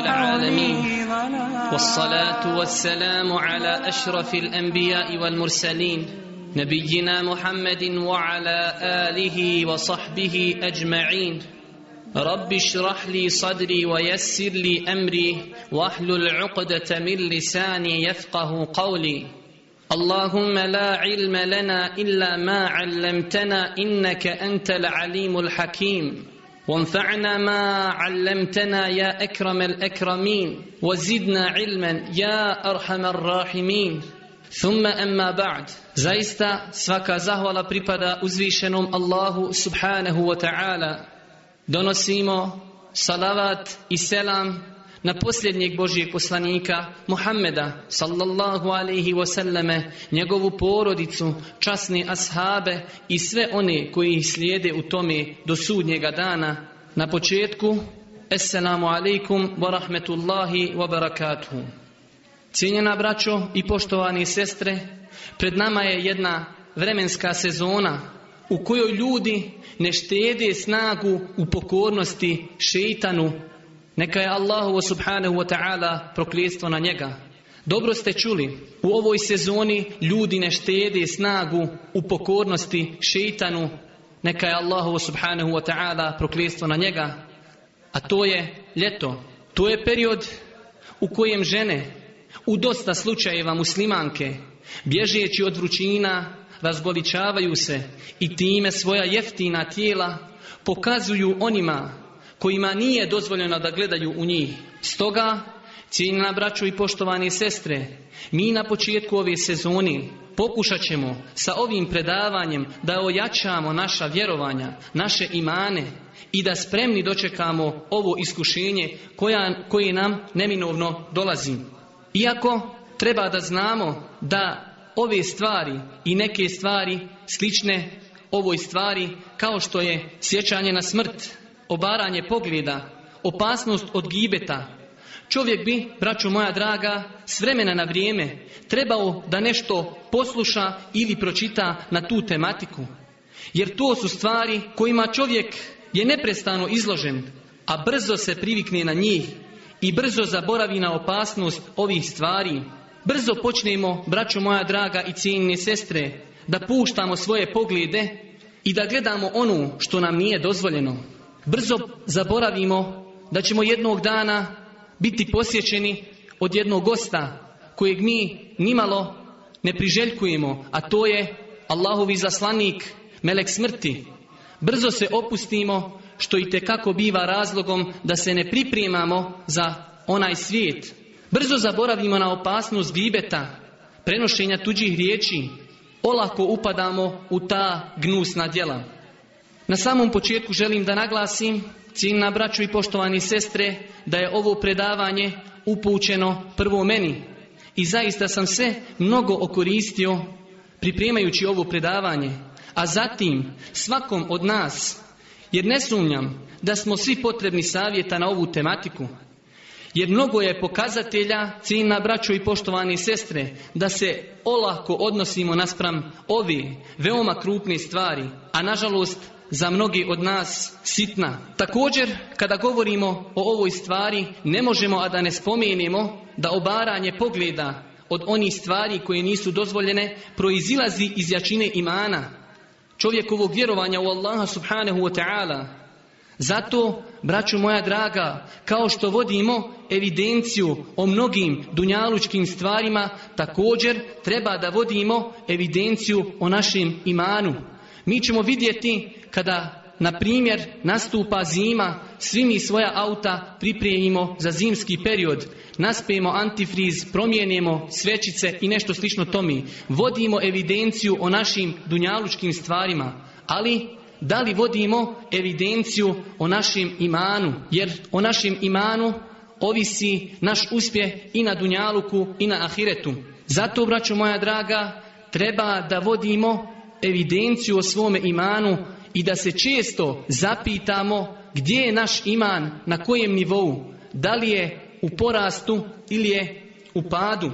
رب العالمين والصلاة والسلام على أشرف الأنبياء والمرسلين نبينا محمد وعلى آله وصحبه أجمعين رب اشرح لي صدري ويسر لي أمري واحلل العقدة من لساني يفقه قولي اللهم لا علم لنا إلا ما علمتنا إنك أنت العليم الحكيم وانفعنا ما علمتنا يا أكرم الأكرمين وزدنا علما يا أرحم الراحمين ثم أما بعد زايستا سفاكا زهوة لبريبادا أزويشنوم الله سبحانه وتعالى دونسيمو صلوات السلام na posljednjeg Božijeg poslanika Muhammeda sallallahu alaihi wasallame, njegovu porodicu, časne ashabe i sve one koji ih slijede u tome do sudnjega dana. Na početku, Esselamu alaikum wa rahmetullahi wa barakatuhu. Cijenjena braćo i poštovani sestre, pred nama je jedna vremenska sezona u kojoj ljudi ne štede snagu u pokornosti šeitanu neka je Allahu subhanahu wa ta'ala prokljestvo na njega. Dobro ste čuli, u ovoj sezoni ljudi ne štede snagu u pokornosti šeitanu. Neka je Allahu subhanahu wa ta'ala prokljestvo na njega. A to je ljeto. To je period u kojem žene, u dosta slučajeva muslimanke, bježeći od vrućina, razgoličavaju se i time svoja jeftina tijela pokazuju onima kojima nije dozvoljeno da gledaju u njih. Stoga, cijenjena braću i poštovane sestre, mi na početku ove sezoni pokušat ćemo sa ovim predavanjem da ojačamo naša vjerovanja, naše imane i da spremni dočekamo ovo iskušenje koja, koje nam neminovno dolazi. Iako treba da znamo da ove stvari i neke stvari slične ovoj stvari kao što je sjećanje na smrt, obaranje pogleda, opasnost od gibeta. Čovjek bi, braćo moja draga, s vremena na vrijeme trebao da nešto posluša ili pročita na tu tematiku. Jer to su stvari kojima čovjek je neprestano izložen, a brzo se privikne na njih i brzo zaboravi na opasnost ovih stvari. Brzo počnemo, braćo moja draga i cijenine sestre, da puštamo svoje poglede i da gledamo ono što nam nije dozvoljeno brzo zaboravimo da ćemo jednog dana biti posjećeni od jednog gosta kojeg mi nimalo ne priželjkujemo, a to je Allahovi zaslanik, melek smrti. Brzo se opustimo, što i kako biva razlogom da se ne pripremamo za onaj svijet. Brzo zaboravimo na opasnost gibeta, prenošenja tuđih riječi, olako upadamo u ta gnusna djela. Na samom početku želim da naglasim, na braću i poštovani sestre, da je ovo predavanje upućeno prvo meni. I zaista sam se mnogo okoristio pripremajući ovo predavanje, a zatim svakom od nas, jer ne sumnjam da smo svi potrebni savjeta na ovu tematiku, jer mnogo je pokazatelja, na Braću i poštovani sestre, da se olako odnosimo naspram ove veoma krupne stvari, a nažalost za mnogi od nas sitna. Također, kada govorimo o ovoj stvari, ne možemo, a da ne spomenemo, da obaranje pogleda od onih stvari koje nisu dozvoljene, proizilazi iz jačine imana, čovjekovog vjerovanja u Allaha subhanahu wa ta'ala. Zato, braću moja draga, kao što vodimo evidenciju o mnogim dunjalučkim stvarima, također treba da vodimo evidenciju o našem imanu. Mi ćemo vidjeti kada, na primjer, nastupa zima, svi mi svoja auta pripremimo za zimski period, naspijemo antifriz, promijenimo svečice i nešto slično tomi. Vodimo evidenciju o našim dunjalučkim stvarima, ali da li vodimo evidenciju o našem imanu, jer o našem imanu ovisi naš uspjeh i na dunjaluku i na ahiretu. Zato, braćo moja draga, treba da vodimo evidenciju o svome imanu i da se često zapitamo gdje je naš iman, na kojem nivou, da li je u porastu ili je u padu.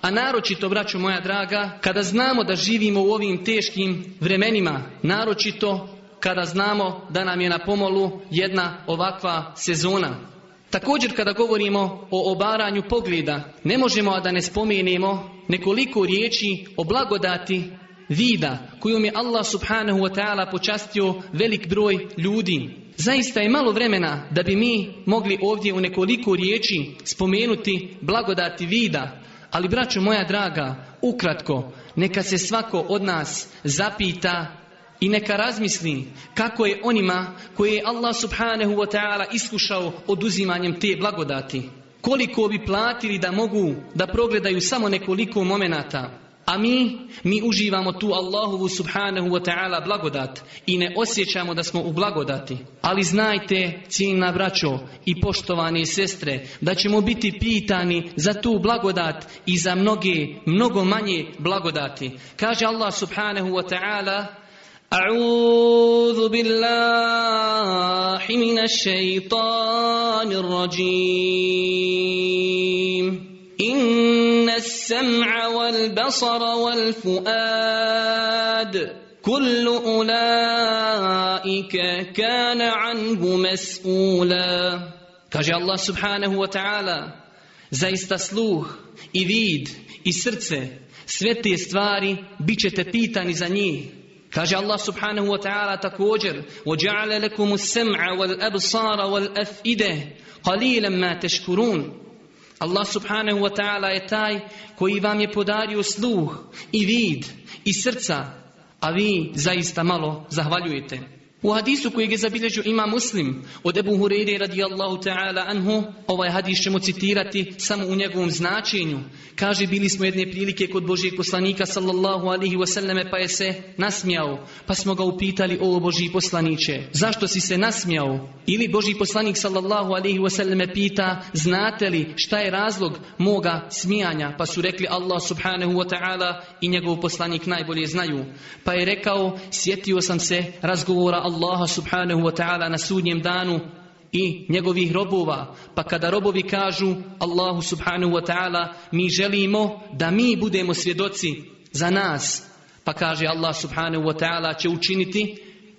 A naročito, braćo moja draga, kada znamo da živimo u ovim teškim vremenima, naročito kada znamo da nam je na pomolu jedna ovakva sezona. Također kada govorimo o obaranju pogleda, ne možemo a da ne spomenemo nekoliko riječi o blagodati vida kojom je Allah subhanahu wa ta'ala počastio velik broj ljudi. Zaista je malo vremena da bi mi mogli ovdje u nekoliko riječi spomenuti blagodati vida. Ali braćo moja draga, ukratko, neka se svako od nas zapita i neka razmisli kako je onima koje je Allah subhanahu wa ta'ala iskušao oduzimanjem te blagodati. Koliko bi platili da mogu da progledaju samo nekoliko momenata a mi, mi uživamo tu Allahovu subhanahu wa ta'ala blagodat i ne osjećamo da smo u blagodati. Ali znajte, ciljna braćo i poštovane sestre, da ćemo biti pitani za tu blagodat i za mnoge, mnogo manje blagodati. Kaže Allah subhanahu wa ta'ala A'udhu billahi من الشيطان rajim. Inna السمع والبصر والفؤاد كل أولئك كان عنه مسؤولا كاجي الله سبحانه وتعالى زي سلوه إذيد vid i srce sve te stvari bit الله سبحانه وتعالى تكوجر وَجَعَلَ لَكُمُ السَّمْعَ وَالْأَبْصَارَ وَالْأَفْئِدَ قَلِيلًا مَا تَشْكُرُونَ Allah subhanahu wa ta'ala je taj koji vam je podario sluh i vid i srca, a vi zaista malo zahvaljujete. U hadisu kojeg je zabilježio ima muslim od Ebu Hureyre radijallahu ta'ala anhu, ovaj hadis ćemo citirati samo u njegovom značenju. Kaže, bili smo jedne prilike kod Božijeg poslanika sallallahu alihi wasallame pa je se nasmijao. Pa smo ga upitali, o Božiji poslaniće, zašto si se nasmijao? Ili Božji poslanik sallallahu alihi wasallame pita, znate li šta je razlog moga smijanja? Pa su rekli Allah subhanahu wa ta'ala i njegov poslanik najbolje znaju. Pa je rekao, sjetio sam se razgovora Allaha subhanahu wa ta'ala na sudnjem danu i njegovih robova. Pa kada robovi kažu Allahu subhanahu wa ta'ala mi želimo da mi budemo svjedoci za nas. Pa kaže Allah subhanahu wa ta'ala će učiniti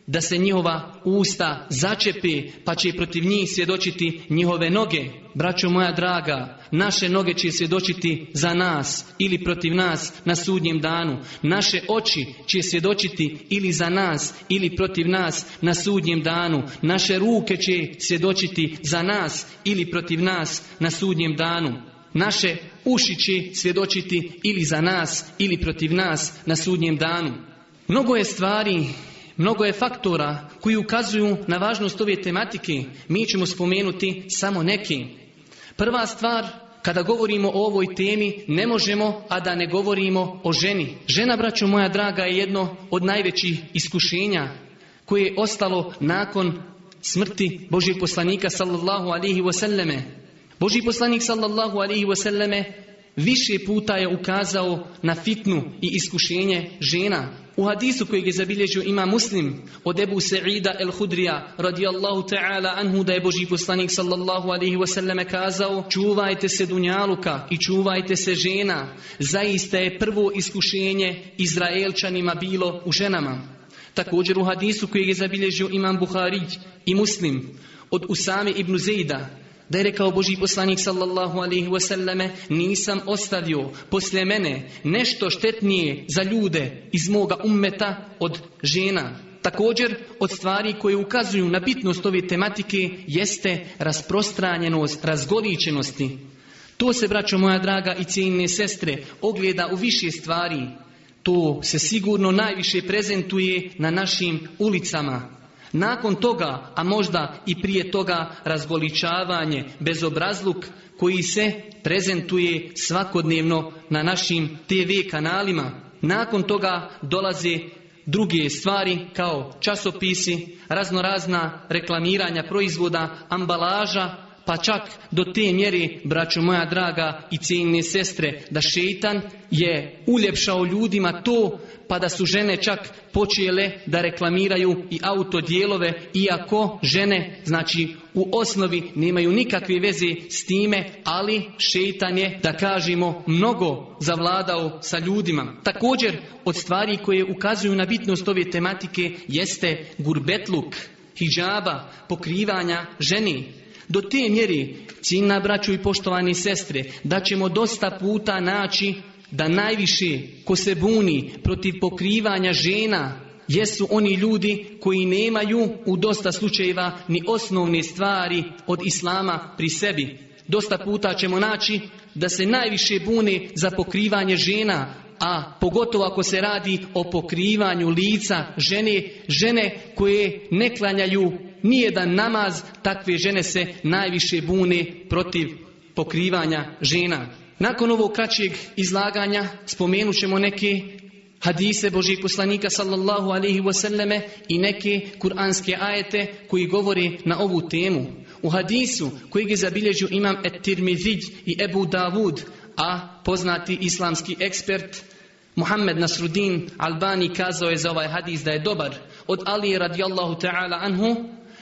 da se njihova usta začepi, pa će protiv njih svjedočiti njihove noge. Braćo moja draga, naše noge će svjedočiti za nas ili protiv nas na sudnjem danu. Naše oči će svjedočiti ili za nas ili protiv nas na sudnjem danu. Naše ruke će svjedočiti za nas ili protiv nas na sudnjem danu. Naše uši će svjedočiti ili za nas ili protiv nas na sudnjem danu. Mnogo je stvari Mnogo je faktora koji ukazuju na važnost ove tematike. Mi ćemo spomenuti samo neki. Prva stvar, kada govorimo o ovoj temi, ne možemo, a da ne govorimo o ženi. Žena, braćo moja draga, je jedno od najvećih iskušenja koje je ostalo nakon smrti Božih poslanika sallallahu alihi wasallame. Božji poslanik sallallahu alihi wasallame Više puta je ukazao na fitnu i iskušenje žena. U hadisu koji je zabilježio ima muslim od Ebu Sa'ida el-Hudrija radijallahu ta'ala anhu da je Boži poslanik sallallahu alaihi wasallam kazao čuvajte se dunjaluka i čuvajte se žena. Zaista je prvo iskušenje Izraelčanima bilo u ženama. Također u hadisu kojeg je zabilježio imam Buharić i muslim od Usame ibn Zejda da je rekao Boži poslanik sallallahu alaihi wasallame nisam ostavio poslije mene nešto štetnije za ljude iz moga ummeta od žena. Također od stvari koje ukazuju na bitnost ove tematike jeste rasprostranjenost, razgoličenosti. To se, braćo moja draga i cijenine sestre, ogleda u više stvari. To se sigurno najviše prezentuje na našim ulicama, nakon toga, a možda i prije toga razgoličavanje, bezobrazluk koji se prezentuje svakodnevno na našim TV kanalima. Nakon toga dolaze druge stvari kao časopisi, raznorazna reklamiranja proizvoda, ambalaža pa čak do te mjeri, braćo moja draga i cijenine sestre, da šeitan je uljepšao ljudima to, pa da su žene čak počele da reklamiraju i autodijelove, iako žene, znači, u osnovi nemaju nikakve veze s time, ali šeitan je, da kažemo, mnogo zavladao sa ljudima. Također, od stvari koje ukazuju na bitnost ove tematike jeste gurbetluk, hijjaba, pokrivanja ženi. Do te mjeri, cina braću i poštovani sestre, da ćemo dosta puta naći da najviše ko se buni protiv pokrivanja žena jesu oni ljudi koji nemaju u dosta slučajeva ni osnovne stvari od islama pri sebi. Dosta puta ćemo naći da se najviše bune za pokrivanje žena, a pogotovo ako se radi o pokrivanju lica žene, žene koje ne klanjaju nijedan namaz takve žene se najviše bune protiv pokrivanja žena. Nakon ovog kraćeg izlaganja spomenut ćemo neke hadise Božeg poslanika sallallahu alaihi wasallam i neke kuranske ajete koji govore na ovu temu. U hadisu koji je zabilježio imam et i Ebu Davud, a poznati islamski ekspert Muhammed Nasrudin Albani kazao je za ovaj hadis da je dobar. Od Ali radijallahu ta'ala anhu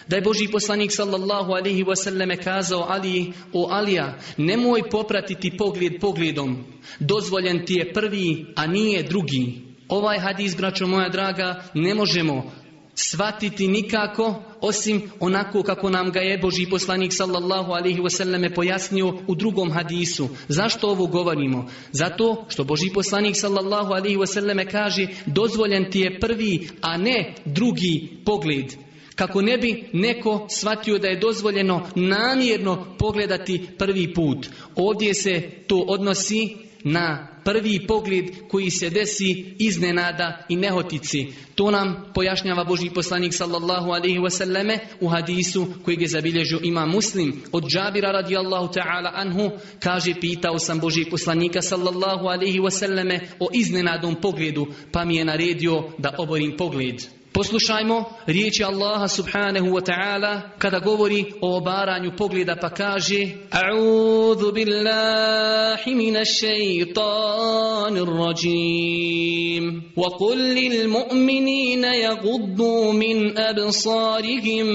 da je Boži poslanik sallallahu alihi wasallame kazao Ali, o Alija, nemoj popratiti pogled pogledom. Dozvoljen ti je prvi, a nije drugi. Ovaj hadis, braćo moja draga, ne možemo shvatiti nikako osim onako kako nam ga je Boži poslanik sallallahu alihi wasallam pojasnio u drugom hadisu. Zašto ovo govorimo? Zato što Boži poslanik sallallahu alihi wasallam kaže dozvoljen ti je prvi, a ne drugi pogled kako ne bi neko shvatio da je dozvoljeno namjerno pogledati prvi put. Ovdje se to odnosi na prvi pogled koji se desi iznenada i nehotici. To nam pojašnjava Boži poslanik sallallahu alaihi wasallame u hadisu kojeg je zabilježio ima muslim. Od džabira radijallahu ta'ala anhu kaže pitao sam Boži poslanika sallallahu alaihi wasallame o iznenadom pogledu pa mi je naredio da oborim pogled. Poslušajmo riječi Allaha subhanahu wa ta'ala kada govori o obaranju pogleda pa kaže A'udhu billahi minash shaytanir rajim wa qul lil mu'minina yaghuddu min absarihim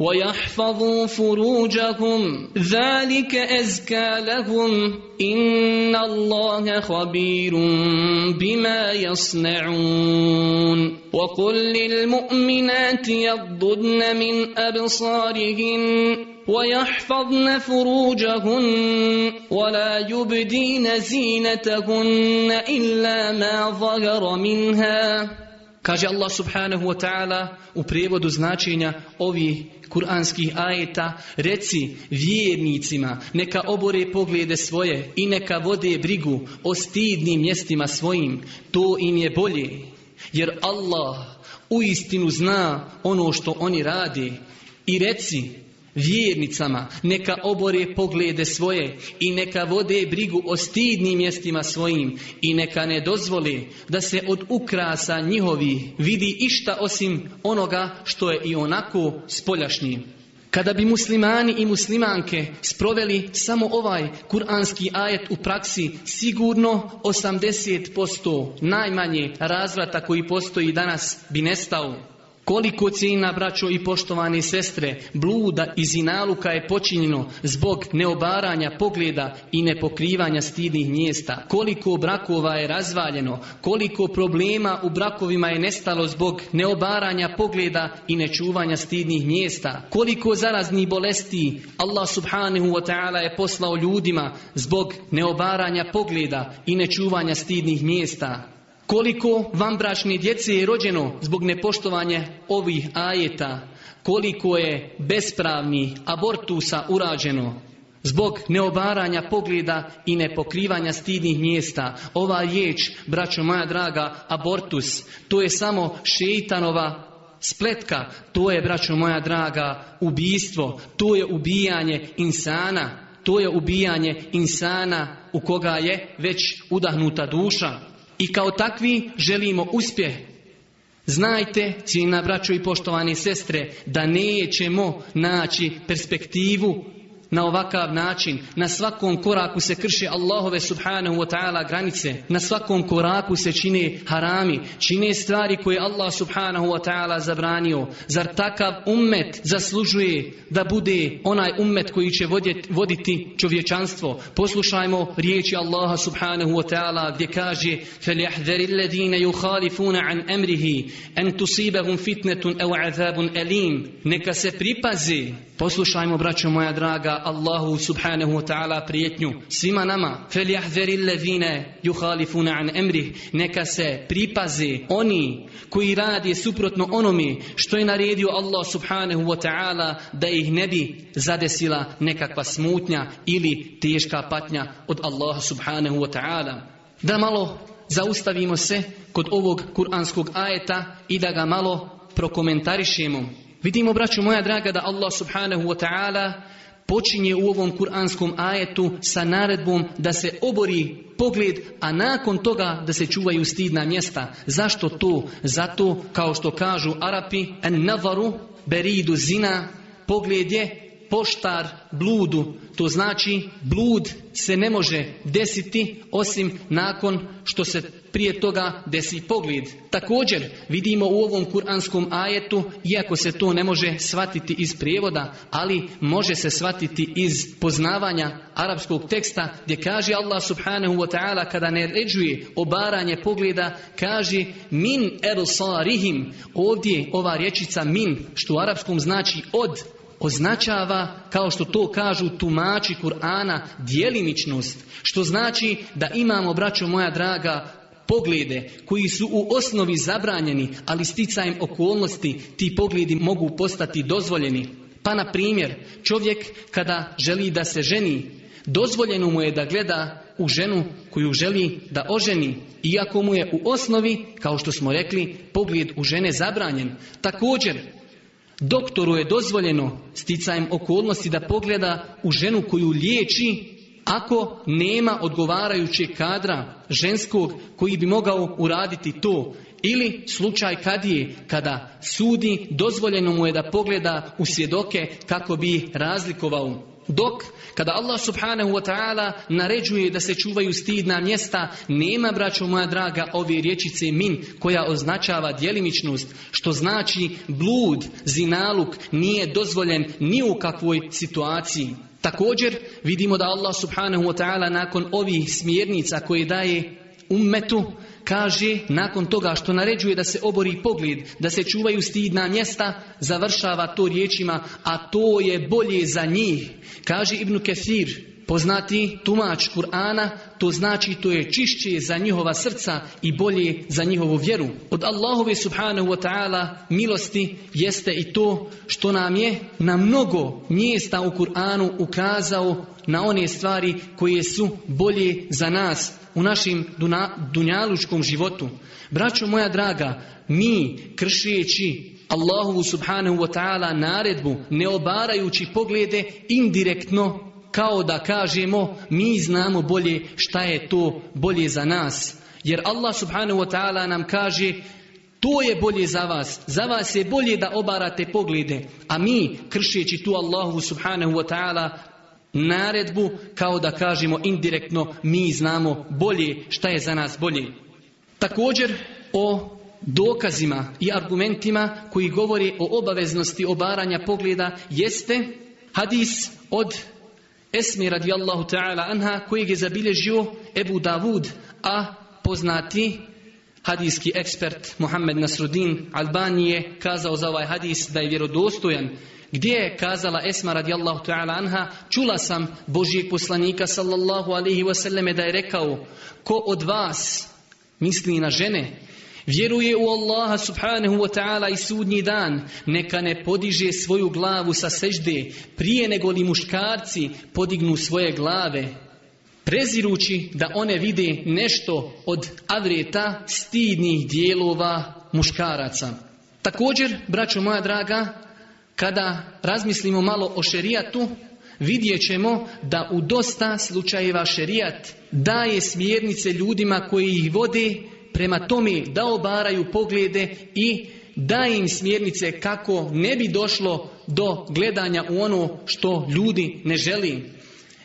ويحفظوا فروجهم ذلك أزكى لهم إن الله خبير بما يصنعون وقل للمؤمنات يضدن من أبصارهن ويحفظن فروجهن ولا يبدين زينتهن إلا ما ظهر منها Kaže Allah subhanahu wa ta'ala u prijevodu značenja ovih kuranskih ajeta reci vjernicima neka obore poglede svoje i neka vode brigu o stidnim mjestima svojim to im je bolje jer Allah u istinu zna ono što oni radi i reci vjernicama, neka obore poglede svoje i neka vode brigu o stidnim mjestima svojim i neka ne dozvoli da se od ukrasa njihovi vidi išta osim onoga što je i onako spoljašnjim. Kada bi muslimani i muslimanke sproveli samo ovaj kuranski ajet u praksi, sigurno 80% najmanje razvrata koji postoji danas bi nestao. Koliko cijena, braćo i poštovane sestre, bluda i zinaluka je počinjeno zbog neobaranja pogleda i nepokrivanja stidnih mjesta. Koliko brakova je razvaljeno, koliko problema u brakovima je nestalo zbog neobaranja pogleda i nečuvanja stidnih mjesta. Koliko zaraznih bolesti Allah subhanahu wa ta'ala je poslao ljudima zbog neobaranja pogleda i nečuvanja stidnih mjesta. Koliko brašni djeci je rođeno zbog nepoštovanja ovih ajeta? Koliko je bespravni abortusa urađeno? Zbog neobaranja pogleda i nepokrivanja stidnih mjesta. Ova riječ, braćo moja draga, abortus, to je samo šeitanova spletka. To je, braćo moja draga, ubijstvo. To je ubijanje insana. To je ubijanje insana u koga je već udahnuta duša. I kao takvi želimo uspjeh. Znajte, cijena braćo i poštovani sestre, da nećemo naći perspektivu na ovakav način, na svakom koraku se krše Allahove subhanahu wa ta'ala granice, na svakom koraku se čine harami, čine stvari koje Allah subhanahu wa ta'ala zabranio. Zar takav ummet zaslužuje da bude onaj ummet koji će voditi čovječanstvo? Poslušajmo riječi Allaha subhanahu wa ta'ala gdje kaže فَلْيَحْذَرِ الَّذِينَ يُخَالِفُونَ عَنْ أَمْرِهِ أَنْ تُصِيبَهُمْ فِتْنَةٌ أَوْ عَذَابٌ أَلِيمٌ Neka se pripazi Poslušajmo, braćo moja draga, Allahu subhanahu wa ta'ala prijetnju svima nama. levine juhalifuna an emrih. Neka se pripazi oni koji radi suprotno onome što je naredio Allah subhanahu wa ta'ala da ih ne bi zadesila nekakva smutnja ili teška patnja od Allaha subhanahu wa ta'ala. Da malo zaustavimo se kod ovog kuranskog ajeta i da ga malo prokomentarišemo. Vidimo, braću moja draga, da Allah subhanahu wa ta'ala počinje u ovom kuranskom ajetu sa naredbom da se obori pogled, a nakon toga da se čuvaju stidna mjesta. Zašto to? Zato, kao što kažu Arapi, en navaru beridu zina, pogled je poštar bludu, to znači blud se ne može desiti osim nakon što se prije toga desi pogled. Također vidimo u ovom kuranskom ajetu, iako se to ne može shvatiti iz prijevoda, ali može se shvatiti iz poznavanja arapskog teksta gdje kaže Allah subhanahu wa ta'ala kada ne ređuje obaranje pogleda, kaže min erosarihim. Ovdje ova rječica min, što u arapskom znači od, označava, kao što to kažu tumači Kur'ana, dijelimičnost, što znači da imamo, braćo moja draga, poglede koji su u osnovi zabranjeni, ali sticajem okolnosti ti pogledi mogu postati dozvoljeni. Pa na primjer, čovjek kada želi da se ženi, dozvoljeno mu je da gleda u ženu koju želi da oženi, iako mu je u osnovi, kao što smo rekli, pogled u žene zabranjen. Također, Doktoru je dozvoljeno sticajem okolnosti da pogleda u ženu koju liječi ako nema odgovarajućeg kadra ženskog koji bi mogao uraditi to ili slučaj je, kada sudi dozvoljeno mu je da pogleda u svjedoke kako bi razlikovao dok, kada Allah subhanahu wa ta'ala naređuje da se čuvaju stidna mjesta, nema, braćo moja draga, ove riječice min, koja označava djelimičnost, što znači blud, zinaluk, nije dozvoljen ni u kakvoj situaciji. Također, vidimo da Allah subhanahu wa ta'ala nakon ovih smjernica koje daje ummetu, kaže nakon toga što naređuje da se obori pogled, da se čuvaju stidna mjesta, završava to riječima, a to je bolje za njih. Kaže Ibn Kefir, poznati tumač Kur'ana, to znači to je čišće za njihova srca i bolje za njihovu vjeru. Od Allahove subhanahu wa ta'ala milosti jeste i to što nam je na mnogo mjesta u Kur'anu ukazao na one stvari koje su bolje za nas u našim dunjalučkom životu. Braćo moja draga, mi kršeći Allahu subhanahu wa ta'ala naredbu, ne obarajući poglede indirektno kao da kažemo mi znamo bolje šta je to bolje za nas. Jer Allah subhanahu wa ta'ala nam kaže to je bolje za vas. Za vas je bolje da obarate poglede. A mi, kršeći tu Allahu subhanahu wa ta'ala naredbu kao da kažemo indirektno mi znamo bolje šta je za nas bolje. Također o dokazima i argumentima koji govori o obaveznosti obaranja pogleda jeste hadis od Esmi radijallahu ta'ala anha kojeg je zabilježio Ebu Davud, a poznati hadijski ekspert Muhammed Nasrudin Albani kazao za ovaj hadis da je vjerodostojan gdje je kazala Esma radijallahu ta'ala anha čula sam Božijeg poslanika sallallahu alihi wasallame da je rekao ko od vas misli na žene vjeruje u Allaha subhanahu wa ta'ala i sudnji dan neka ne podiže svoju glavu sa sežde prije nego li muškarci podignu svoje glave prezirući da one vide nešto od avreta stidnih dijelova muškaraca. Također, braćo moja draga, kada razmislimo malo o šerijatu, vidjet ćemo da u dosta slučajeva šerijat daje smjernice ljudima koji ih vode prema tome da obaraju poglede i daje im smjernice kako ne bi došlo do gledanja u ono što ljudi ne želi.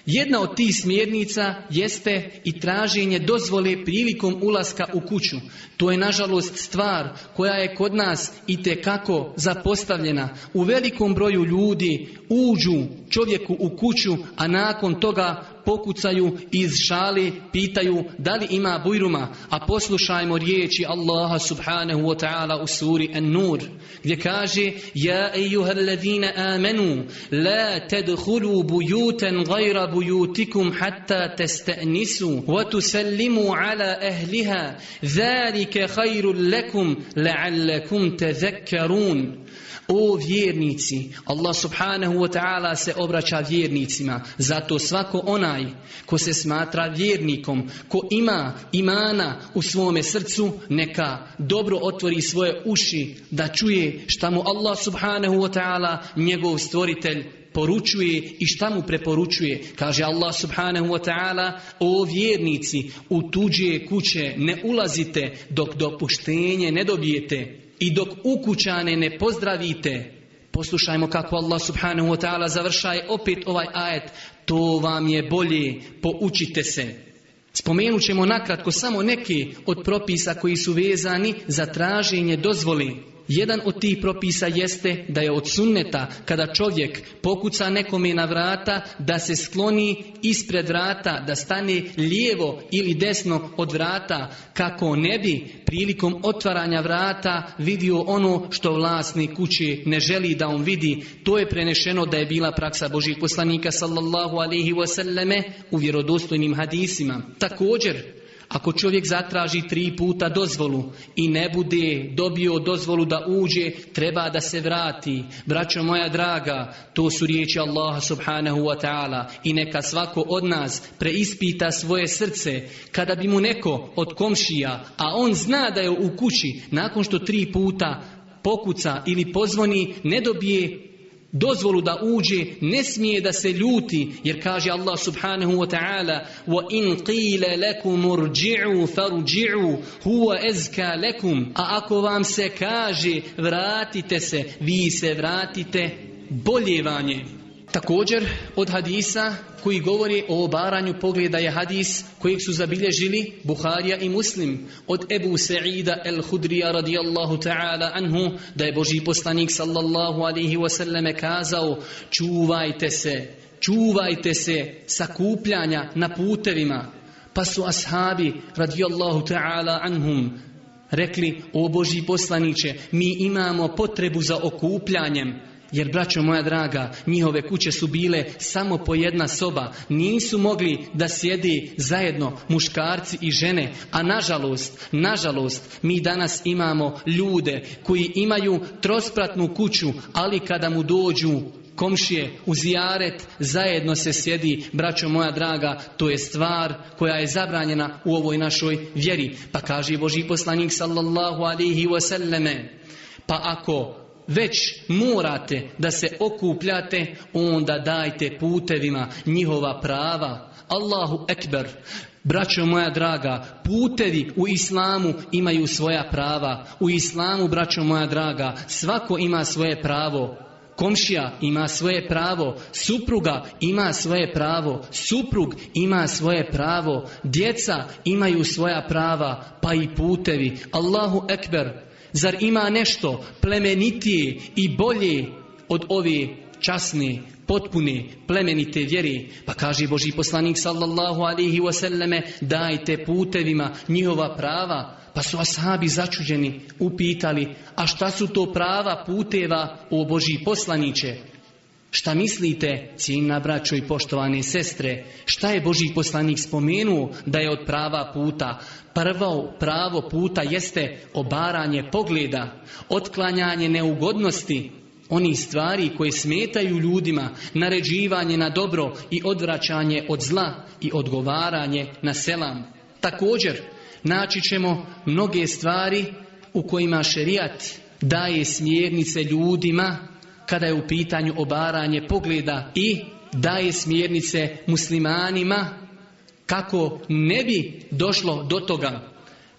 Jedna od tih smjernica jeste i traženje dozvole prilikom ulaska u kuću. To je nažalost stvar koja je kod nas i kako zapostavljena. U velikom broju ljudi uđu čovjeku u kuću, a nakon toga pokucaju iz šale, pitaju da li ima bujruma, a poslušajmo riječi Allaha subhanahu wa ta'ala u suri An-Nur, gdje kaže Ja ejuhalladina amanu, la tedhulu bujuten gajra bujutikum hatta testanisu, wa tusallimu ala ahliha, zalike hajru lekum, la'allakum tezekkarun. O vjernici, Allah subhanahu wa ta'ala se obraća vjernicima. Zato svako onaj ko se smatra vjernikom, ko ima imana u svome srcu, neka dobro otvori svoje uši da čuje šta mu Allah subhanahu wa ta'ala, njegov stvoritelj, poručuje i šta mu preporučuje. Kaže Allah subhanahu wa ta'ala, o vjernici, u tuđe kuće ne ulazite dok dopuštenje ne dobijete i dok ukućane ne pozdravite, poslušajmo kako Allah subhanahu wa ta'ala završaje opet ovaj ajet, to vam je bolje, poučite se. Spomenut ćemo nakratko samo neki od propisa koji su vezani za traženje dozvoli jedan od tih propisa jeste da je od sunneta kada čovjek pokuca nekome na vrata da se skloni ispred vrata, da stane lijevo ili desno od vrata kako ne bi prilikom otvaranja vrata vidio ono što vlasnik kući ne želi da on vidi. To je prenešeno da je bila praksa Božih poslanika sallallahu alaihi wasallame u vjerodostojnim hadisima. Također ako čovjek zatraži tri puta dozvolu i ne bude dobio dozvolu da uđe, treba da se vrati. Braćo moja draga, to su riječi Allaha subhanahu wa ta'ala i neka svako od nas preispita svoje srce kada bi mu neko od komšija, a on zna da je u kući, nakon što tri puta pokuca ili pozvoni, ne dobije dozvolu da uđe, ne smije da se ljuti, jer kaže Allah subhanahu wa ta'ala وَإِنْ قِيلَ لَكُمْ اُرْجِعُوا فَرُجِعُوا هُوَ اَزْكَ لَكُمْ A ako vam se kaže vratite se, vi se vratite, bolje vam Također od hadisa koji govori o obaranju pogleda je hadis kojeg su zabilježili Buharija i Muslim od Ebu Sa'ida el-Hudrija radijallahu ta'ala anhu da je Boži poslanik sallallahu alaihi wasallam kazao čuvajte se, čuvajte se sakupljanja na putevima pa su ashabi radijallahu ta'ala anhum rekli o Boži poslaniće mi imamo potrebu za okupljanjem jer, braćo moja draga, njihove kuće su bile samo po jedna soba. Nisu mogli da sjedi zajedno muškarci i žene. A nažalost, nažalost, mi danas imamo ljude koji imaju trospratnu kuću, ali kada mu dođu komšije, uzijaret, zajedno se sjedi, braćo moja draga, to je stvar koja je zabranjena u ovoj našoj vjeri. Pa kaže Boži poslanik sallallahu alihi wasallame, pa ako već morate da se okupljate, onda dajte putevima njihova prava. Allahu ekber. Braćo moja draga, putevi u islamu imaju svoja prava. U islamu, braćo moja draga, svako ima svoje pravo. Komšija ima svoje pravo, supruga ima svoje pravo, suprug ima svoje pravo, djeca imaju svoja prava, pa i putevi. Allahu ekber, Zar ima nešto plemenitije i bolje od ove časne, potpune, plemenite vjeri? Pa kaže Boži poslanik sallallahu alihi wasallame, dajte putevima njihova prava. Pa su ashabi začuđeni upitali, a šta su to prava puteva o Boži poslaniće? Šta mislite, cijena braćo i poštovane sestre, šta je Boži poslanik spomenuo da je od prava puta? Prvo pravo puta jeste obaranje pogleda, otklanjanje neugodnosti, oni stvari koje smetaju ljudima, naređivanje na dobro i odvraćanje od zla i odgovaranje na selam. Također, naći ćemo mnoge stvari u kojima šerijat daje smjernice ljudima kada je u pitanju obaranje pogleda i daje smjernice muslimanima kako ne bi došlo do toga.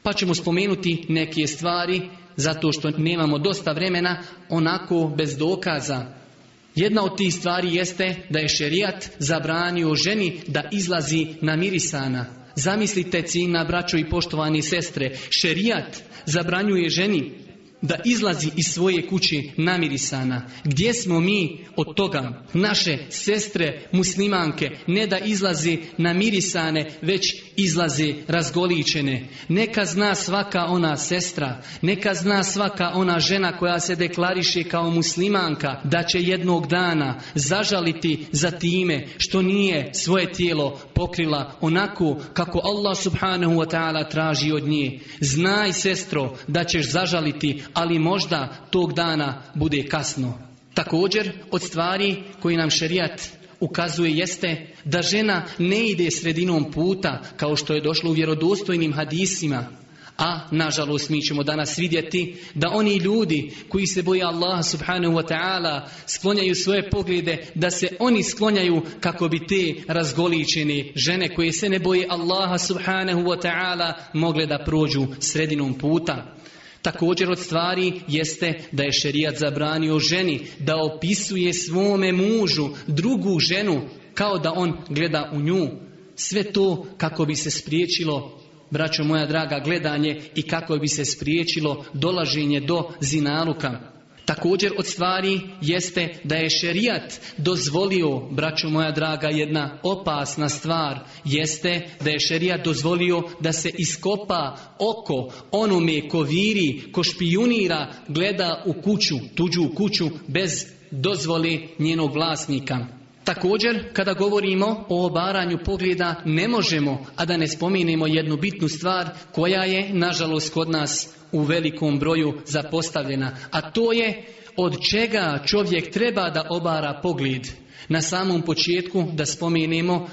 Pa ćemo spomenuti neke stvari zato što nemamo dosta vremena onako bez dokaza. Jedna od tih stvari jeste da je šerijat zabranio ženi da izlazi na mirisana. Zamislite cina braćo i poštovani sestre, šerijat zabranjuje ženi da izlazi iz svoje kući namirisana. Gdje smo mi od toga? Naše sestre muslimanke ne da izlazi namirisane, već izlazi razgoličene. Neka zna svaka ona sestra, neka zna svaka ona žena koja se deklariše kao muslimanka da će jednog dana zažaliti za time što nije svoje tijelo pokrila onako kako Allah subhanahu wa ta'ala traži od nje. Znaj sestro da ćeš zažaliti ali možda tog dana bude kasno. Također, od stvari koji nam šerijat ukazuje jeste da žena ne ide sredinom puta kao što je došlo u vjerodostojnim hadisima, a nažalost mi ćemo danas vidjeti da oni ljudi koji se boje Allaha subhanahu wa ta'ala sklonjaju svoje poglede da se oni sklonjaju kako bi te razgoličene žene koje se ne boje Allaha subhanahu wa ta'ala mogle da prođu sredinom puta. Također od stvari jeste da je šerijat zabranio ženi da opisuje svome mužu drugu ženu kao da on gleda u nju. Sve to kako bi se spriječilo braćo moja draga gledanje i kako bi se spriječilo dolaženje do zinaluka. Također od stvari jeste da je šerijat dozvolio, braću moja draga, jedna opasna stvar, jeste da je šerijat dozvolio da se iskopa oko onome ko viri, ko špijunira, gleda u kuću, tuđu kuću bez dozvoli njenog vlasnika. Također, kada govorimo o obaranju pogleda, ne možemo, a da ne spomenemo jednu bitnu stvar koja je, nažalost, kod nas u velikom broju zapostavljena. A to je od čega čovjek treba da obara pogled. Na samom početku da spomenemo,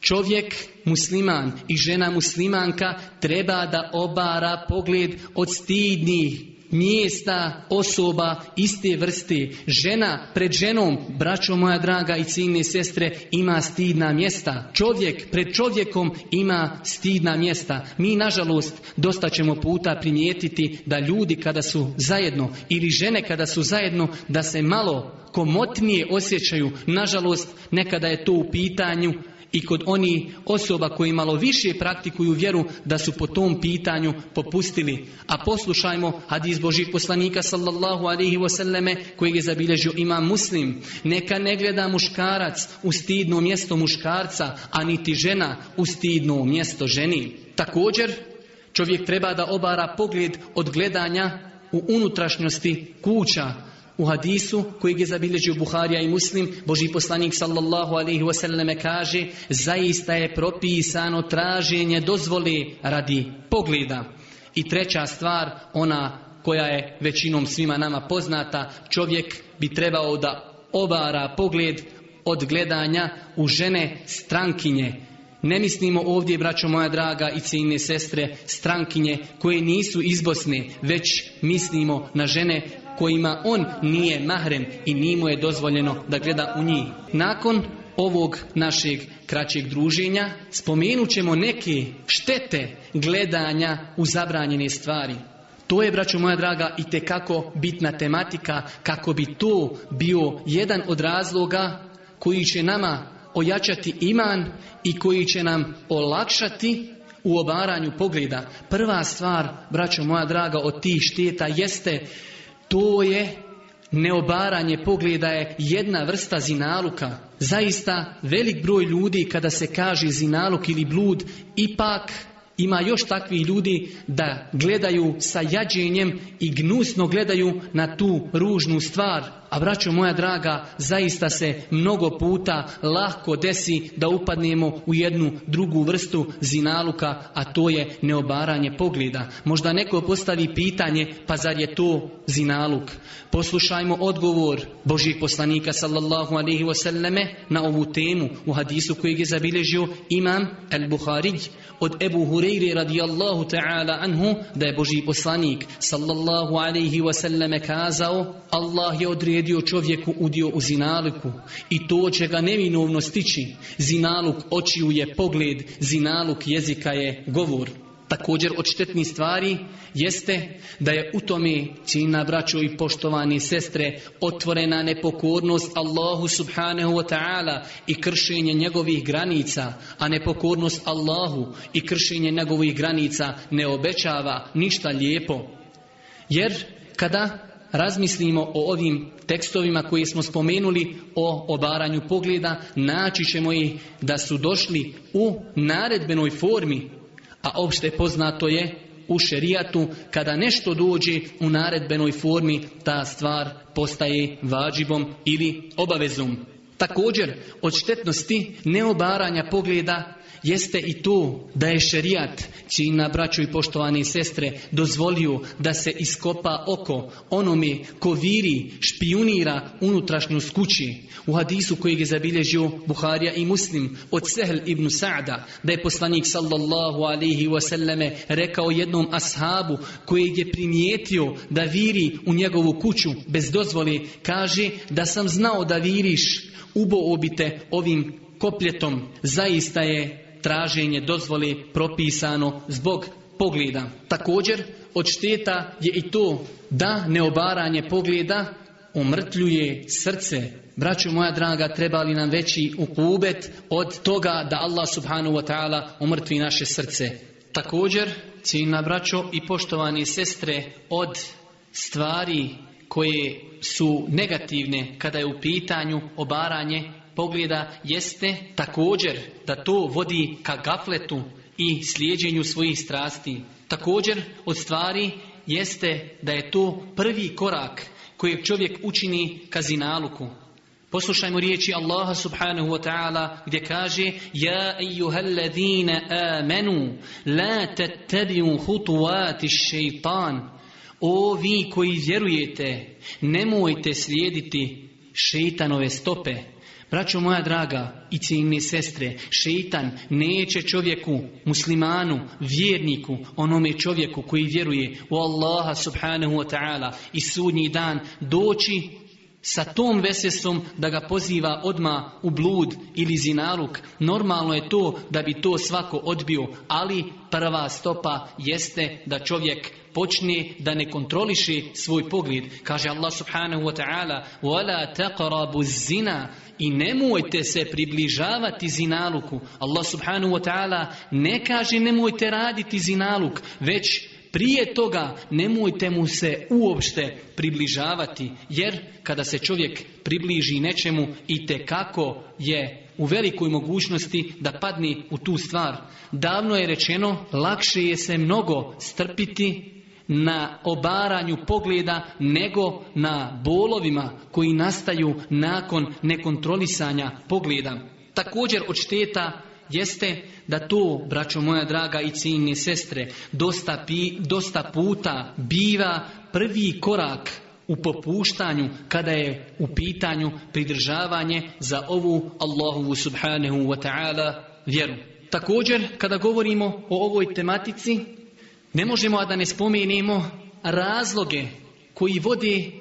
čovjek musliman i žena muslimanka treba da obara pogled od stidnih mjesta, osoba, iste vrste. Žena pred ženom, braćo moja draga i ciljne sestre, ima stidna mjesta. Čovjek pred čovjekom ima stidna mjesta. Mi, nažalost, dosta ćemo puta primijetiti da ljudi kada su zajedno ili žene kada su zajedno, da se malo komotnije osjećaju. Nažalost, nekada je to u pitanju i kod oni osoba koji malo više praktikuju vjeru da su po tom pitanju popustili. A poslušajmo hadis Božih poslanika sallallahu alaihi wasallame kojeg je zabilježio ima muslim. Neka ne gleda muškarac u stidno mjesto muškarca, a niti žena u stidno mjesto ženi. Također, čovjek treba da obara pogled od gledanja u unutrašnjosti kuća, u hadisu kojeg je zabilježio Buharija i Muslim, Boži poslanik sallallahu alaihi me kaže zaista je propisano traženje dozvoli radi pogleda. I treća stvar, ona koja je većinom svima nama poznata, čovjek bi trebao da obara pogled od gledanja u žene strankinje, ne mislimo ovdje, braćo moja draga i ciljne sestre, strankinje koje nisu izbosne, već mislimo na žene kojima on nije mahrem i nimo je dozvoljeno da gleda u njih. Nakon ovog našeg kraćeg druženja spomenut ćemo neke štete gledanja u zabranjene stvari. To je, braćo moja draga, i kako bitna tematika kako bi to bio jedan od razloga koji će nama ojačati iman i koji će nam olakšati u obaranju pogleda. Prva stvar, braćo moja draga, od tih šteta jeste to je neobaranje pogleda je jedna vrsta zinaluka. Zaista velik broj ljudi kada se kaže zinaluk ili blud ipak ima još takvih ljudi da gledaju sa jađenjem i gnusno gledaju na tu ružnu stvar a braćo moja draga, zaista se mnogo puta lahko desi da upadnemo u jednu drugu vrstu zinaluka, a to je neobaranje pogleda. Možda neko postavi pitanje, pa zar je to zinaluk? Poslušajmo odgovor Božih poslanika sallallahu alaihi wasallame na ovu temu u hadisu kojeg je zabilježio imam al od Ebu Hureyri radijallahu ta'ala anhu da je Boži poslanik sallallahu alaihi wasallame kazao Allah je dio čovjeku udio u zinaluku i to će ga neminovno stići. Zinaluk očiju je pogled, zinaluk jezika je govor. Također od štetnih stvari jeste da je u tome čina braćo i poštovani sestre otvorena nepokornost Allahu subhanahu wa ta'ala i kršenje njegovih granica, a nepokornost Allahu i kršenje njegovih granica ne obećava ništa lijepo. Jer kada razmislimo o ovim tekstovima koje smo spomenuli o obaranju pogleda, naći ćemo ih da su došli u naredbenoj formi, a opšte poznato je u šerijatu kada nešto dođe u naredbenoj formi ta stvar postaje vađibom ili obavezom. Također od štetnosti neobaranja pogleda jeste i tu da je šerijat, čiji braću i poštovani sestre, dozvolio da se iskopa oko onome ko viri, špijunira unutrašnju skući. U hadisu kojeg je zabilježio Buharija i Muslim od Sehl ibn Sa'da, da je poslanik sallallahu alihi wasallame rekao jednom ashabu koji je primijetio da viri u njegovu kuću bez dozvoli, kaže da sam znao da viriš, ubo obite ovim kopljetom, zaista je traženje dozvole propisano zbog pogleda. Također, od šteta je i to da neobaranje pogleda umrtljuje srce. Braću moja draga, treba li nam veći ukubet od toga da Allah subhanahu wa ta'ala umrtvi naše srce. Također, cijena braćo i poštovane sestre, od stvari koje su negativne kada je u pitanju obaranje pogleda jeste također da to vodi ka gafletu i slijeđenju svojih strasti. Također od stvari jeste da je to prvi korak kojeg čovjek učini ka zinaluku. Poslušajmo riječi Allaha subhanahu wa ta'ala gdje kaže Ja alladhina amanu la tattabiu hutuati šeitan O vi koji vjerujete nemojte slijediti šeitanove stope Braćo moja draga i cijenine sestre, šeitan neće čovjeku, muslimanu, vjerniku, onome čovjeku koji vjeruje u Allaha subhanahu wa ta'ala i sudnji dan doći sa tom vesesom da ga poziva odma u blud ili zinaluk. Normalno je to da bi to svako odbio, ali prva stopa jeste da čovjek počne da ne kontroliši svoj pogled. Kaže Allah subhanahu wa ta'ala وَلَا zina I nemojte se približavati zinaluku. Allah subhanahu wa ta'ala ne kaže nemojte raditi zinaluk, već prije toga nemojte mu se uopšte približavati, jer kada se čovjek približi nečemu i te kako je u velikoj mogućnosti da padne u tu stvar. Davno je rečeno, lakše je se mnogo strpiti na obaranju pogleda nego na bolovima koji nastaju nakon nekontrolisanja pogleda. Također od šteta jeste da to, braćo moja draga i ciljne sestre, dosta, pi, dosta puta biva prvi korak u popuštanju kada je u pitanju pridržavanje za ovu Allahovu subhanahu wa ta'ala vjeru. Također, kada govorimo o ovoj tematici, ne možemo a da ne spomenemo razloge koji vodi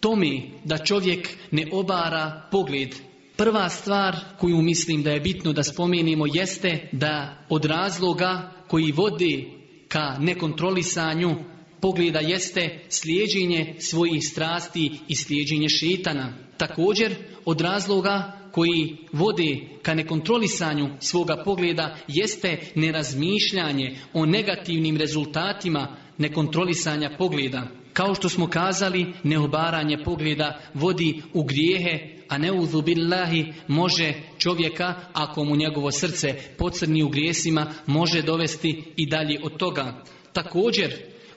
tome da čovjek ne obara pogled Prva stvar koju mislim da je bitno da spomenimo jeste da od razloga koji vodi ka nekontrolisanju pogleda jeste slijeđenje svojih strasti i slijeđenje šitana. Također od razloga koji vodi ka nekontrolisanju svoga pogleda jeste nerazmišljanje o negativnim rezultatima nekontrolisanja pogleda. Kao što smo kazali, neobaranje pogleda vodi u grijehe a ne billahi može čovjeka, ako mu njegovo srce pocrni u grijesima, može dovesti i dalje od toga. Također,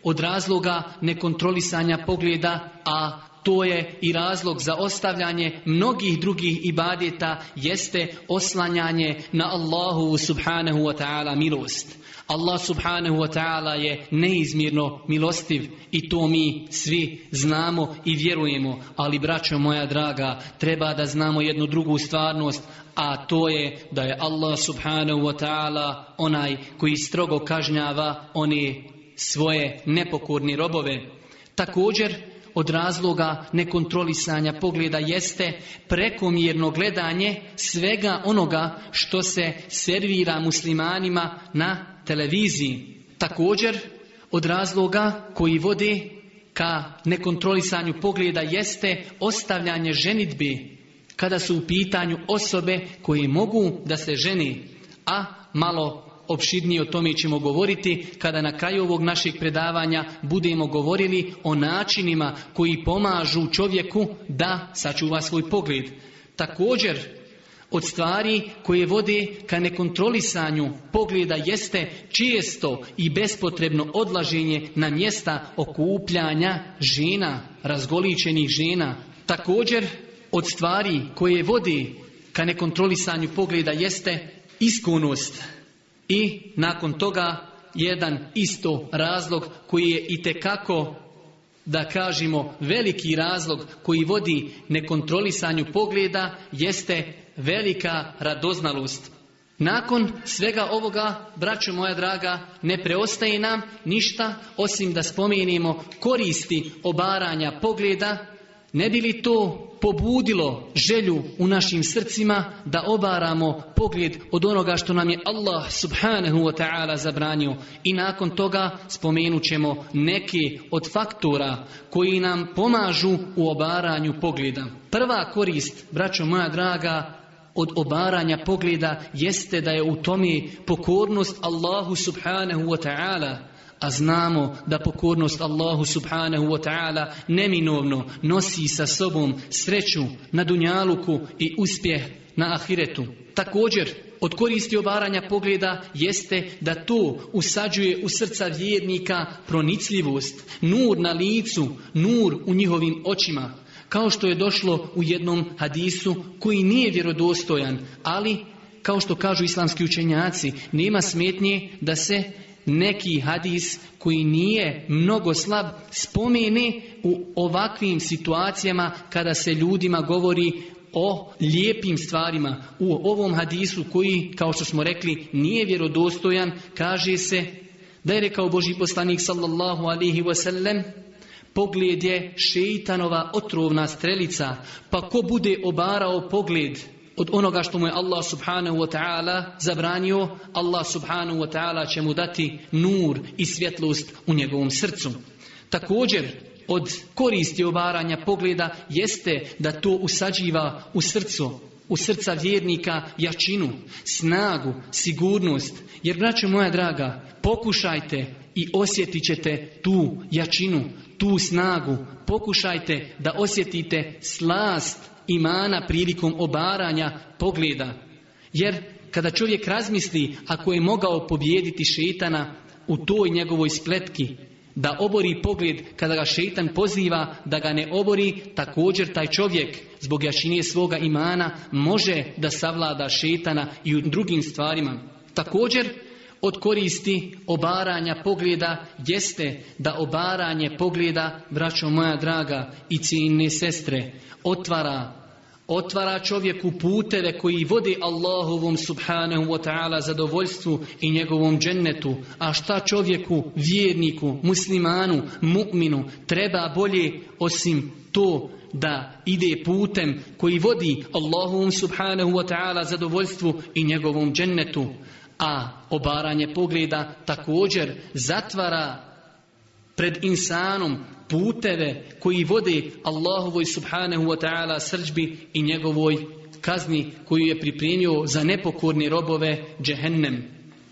od razloga nekontrolisanja pogleda, a to je i razlog za ostavljanje mnogih drugih ibadeta jeste oslanjanje na Allahu subhanahu wa ta'ala milost. Allah subhanahu wa ta'ala je neizmjerno milostiv i to mi svi znamo i vjerujemo. Ali braćo moja draga, treba da znamo jednu drugu stvarnost, a to je da je Allah subhanahu wa ta'ala onaj koji strogo kažnjava one svoje nepokorni robove. Također od razloga nekontrolisanja pogleda jeste prekomjerno gledanje svega onoga što se servira muslimanima na televiziji. Također od razloga koji vodi ka nekontrolisanju pogleda jeste ostavljanje ženitbi kada su u pitanju osobe koji mogu da se ženi, a malo Opširnije o tome ćemo govoriti kada na kraju ovog našeg predavanja budemo govorili o načinima koji pomažu čovjeku da sačuva svoj pogled. Također, od stvari koje vode ka nekontrolisanju pogleda jeste čisto i bespotrebno odlaženje na mjesta okupljanja žena, razgoličenih žena. Također, od stvari koje vode ka nekontrolisanju pogleda jeste iskonost i nakon toga jedan isto razlog koji je i tekako da kažemo veliki razlog koji vodi nekontrolisanju pogleda jeste velika radoznalost. Nakon svega ovoga, braćo moja draga, ne preostaje nam ništa osim da spomenimo koristi obaranja pogleda, ne bi li to pobudilo želju u našim srcima da obaramo pogled od onoga što nam je Allah subhanahu wa ta'ala zabranio i nakon toga spomenut ćemo neke od faktora koji nam pomažu u obaranju pogleda. Prva korist, braćo moja draga, od obaranja pogleda jeste da je u tome pokornost Allahu subhanahu wa ta'ala a znamo da pokornost Allahu subhanahu wa ta'ala neminovno nosi sa sobom sreću na dunjaluku i uspjeh na ahiretu. Također, od koristi obaranja pogleda jeste da to usađuje u srca vjernika pronicljivost, nur na licu, nur u njihovim očima. Kao što je došlo u jednom hadisu koji nije vjerodostojan, ali kao što kažu islamski učenjaci, nema smetnje da se neki hadis koji nije mnogo slab spomeni u ovakvim situacijama kada se ljudima govori o lijepim stvarima u ovom hadisu koji, kao što smo rekli, nije vjerodostojan, kaže se da je rekao Boži poslanik sallallahu alihi wasallam pogled je šeitanova otrovna strelica, pa ko bude obarao pogled od onoga što mu je Allah subhanahu wa ta'ala zabranio, Allah subhanahu wa ta'ala će mu dati nur i svjetlost u njegovom srcu. Također, od koristi obaranja pogleda jeste da to usađiva u srcu, u srca vjernika jačinu, snagu, sigurnost. Jer, braću moja draga, pokušajte i osjetit ćete tu jačinu, tu snagu. Pokušajte da osjetite slast imana prilikom obaranja pogleda. Jer kada čovjek razmisli ako je mogao pobijediti šetana u toj njegovoj spletki, da obori pogled kada ga šetan poziva da ga ne obori, također taj čovjek zbog jašinije svoga imana može da savlada šetana i u drugim stvarima. Također od koristi obaranja pogleda jeste da obaranje pogleda, braćo moja draga i cijenne sestre, otvara otvara čovjeku puteve koji vodi Allahovom subhanahu wa ta'ala zadovoljstvu i njegovom džennetu. A šta čovjeku, vjerniku, muslimanu, mu'minu treba bolje osim to da ide putem koji vodi Allahovom subhanahu wa ta'ala zadovoljstvu i njegovom džennetu. A obaranje pogleda također zatvara pred insanom puteve koji vode Allahovoj subhanahu wa ta'ala srđbi i njegovoj kazni koju je pripremio za nepokorni robove džehennem.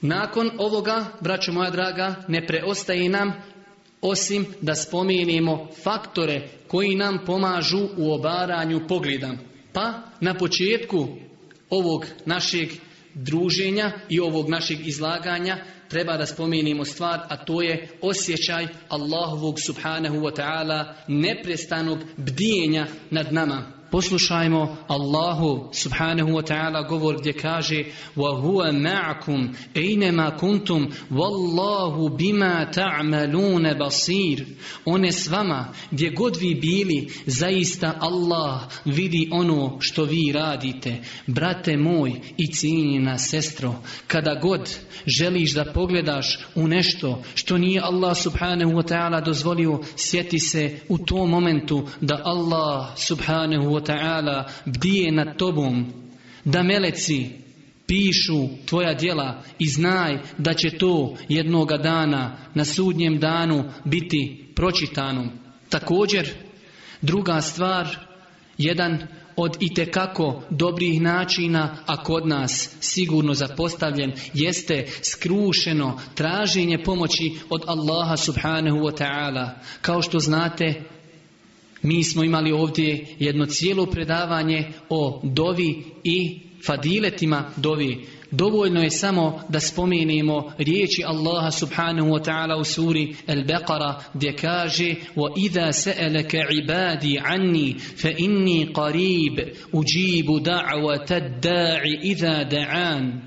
Nakon ovoga, braćo moja draga, ne preostaje nam osim da spomenemo faktore koji nam pomažu u obaranju pogleda. Pa na početku ovog našeg druženja i ovog našeg izlaganja treba da spomenimo stvar, a to je osjećaj Allahovog subhanahu wa ta'ala neprestanog bdijenja nad nama poslušajmo Allahu subhanahu wa ta'ala govor gdje kaže وَهُوَ مَعْكُمْ اَيْنَمَا kuntum wallahu bima تَعْمَلُونَ basir On je s vama, gdje god vi bili, zaista Allah vidi ono što vi radite. Brate moj i cijenjena sestro, kada god želiš da pogledaš u nešto što nije Allah subhanahu wa ta'ala dozvolio, sjeti se u tom momentu da Allah subhanahu wa wa ta'ala bdije nad tobom da meleci pišu tvoja djela i znaj da će to jednoga dana na sudnjem danu biti pročitano. Također, druga stvar, jedan od itekako dobrih načina, a kod nas sigurno zapostavljen, jeste skrušeno traženje pomoći od Allaha subhanahu wa ta'ala. Kao što znate, mi smo imali ovdje jedno cijelo predavanje o dovi i fadiletima dovi. Dovoljno je samo da spomenemo riječi Allaha subhanahu wa ta'ala u suri Al-Baqara gdje kaže وَإِذَا سَأَلَكَ عِبَادِي عَنِّي فَإِنِّي قَرِيب اُجِيبُ دَعْوَ تَدَّاعِ إِذَا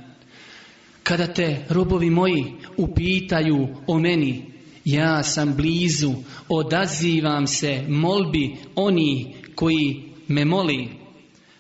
Kada te robovi moji upitaju o meni, ja sam blizu, odazivam se molbi oni koji me moli.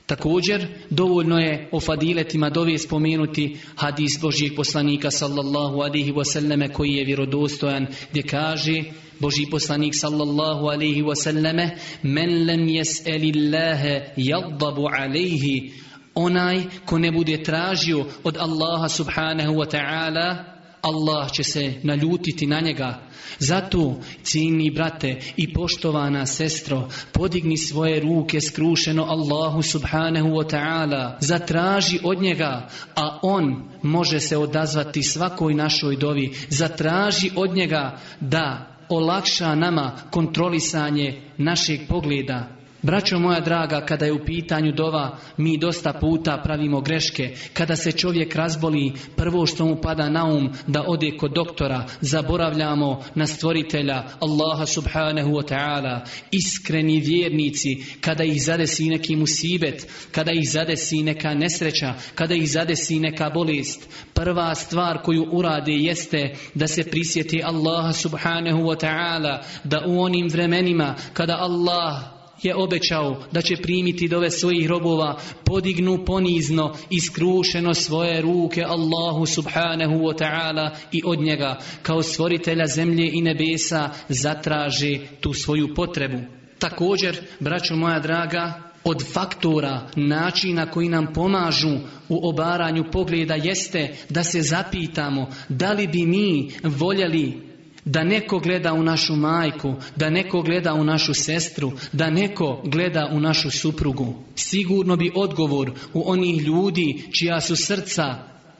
Također, dovoljno je o fadiletima dove spomenuti hadis Božijeg poslanika sallallahu alihi wasallame koji je vjerodostojan gdje kaže Božji poslanik sallallahu alihi wasallame men lem jes elillahe jaddabu alihi onaj ko ne bude tražio od Allaha subhanahu wa ta'ala Allah će se naljutiti na njega. Zato, cijeni brate i poštovana sestro, podigni svoje ruke skrušeno Allahu subhanahu wa ta'ala, zatraži od njega, a on može se odazvati svakoj našoj dovi. Zatraži od njega da olakša nama kontrolisanje našeg pogleda, Braćo moja draga, kada je u pitanju dova, mi dosta puta pravimo greške. Kada se čovjek razboli, prvo što mu pada na um da ode kod doktora, zaboravljamo na stvoritelja Allaha subhanahu wa ta'ala. Iskreni vjernici, kada ih zadesi neki musibet, kada ih zadesi neka nesreća, kada ih zadesi neka bolest, prva stvar koju urade jeste da se prisjeti Allaha subhanahu wa ta'ala, da u onim vremenima kada Allah je obećao da će primiti dove svojih robova, podignu ponizno i skrušeno svoje ruke Allahu subhanahu wa ta'ala i od njega, kao stvoritelja zemlje i nebesa, zatraži tu svoju potrebu. Također, braćo moja draga, od faktora, načina koji nam pomažu u obaranju pogleda jeste da se zapitamo da li bi mi voljeli da neko gleda u našu majku, da neko gleda u našu sestru, da neko gleda u našu suprugu. Sigurno bi odgovor u onih ljudi čija su srca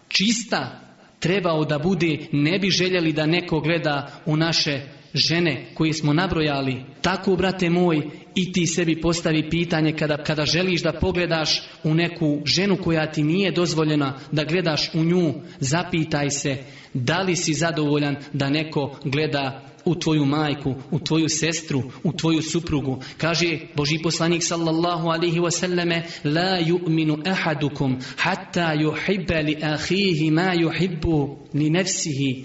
čista trebao da bude ne bi željeli da neko gleda u naše žene koje smo nabrojali, tako, brate moj, i ti sebi postavi pitanje kada, kada želiš da pogledaš u neku ženu koja ti nije dozvoljena da gledaš u nju, zapitaj se da li si zadovoljan da neko gleda u tvoju majku, u tvoju sestru, u tvoju suprugu. Kaže Boži poslanik sallallahu alaihi wasallame La yu'minu ahadukum hatta yuhibba li ahihi ma yuhibbu li nefsihi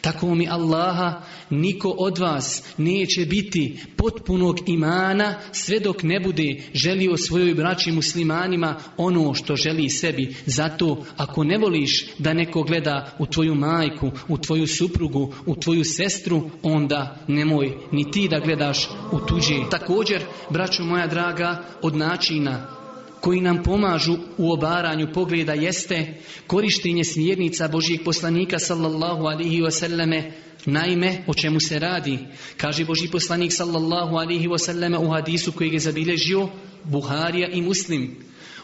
tako mi Allaha niko od vas neće biti potpunog imana sve dok ne bude želio svojoj braći muslimanima ono što želi sebi. Zato ako ne voliš da neko gleda u tvoju majku, u tvoju suprugu, u tvoju sestru, onda nemoj ni ti da gledaš u tuđi. Također, braću moja draga, od načina koji nam pomažu u obaranju pogleda jeste korištenje smjernica Božijeg poslanika sallallahu alihi wasallame Naime, o čemu se radi? Kaže Boži poslanik sallallahu alihi wasallame u hadisu koji je zabilježio Buharija i Muslim.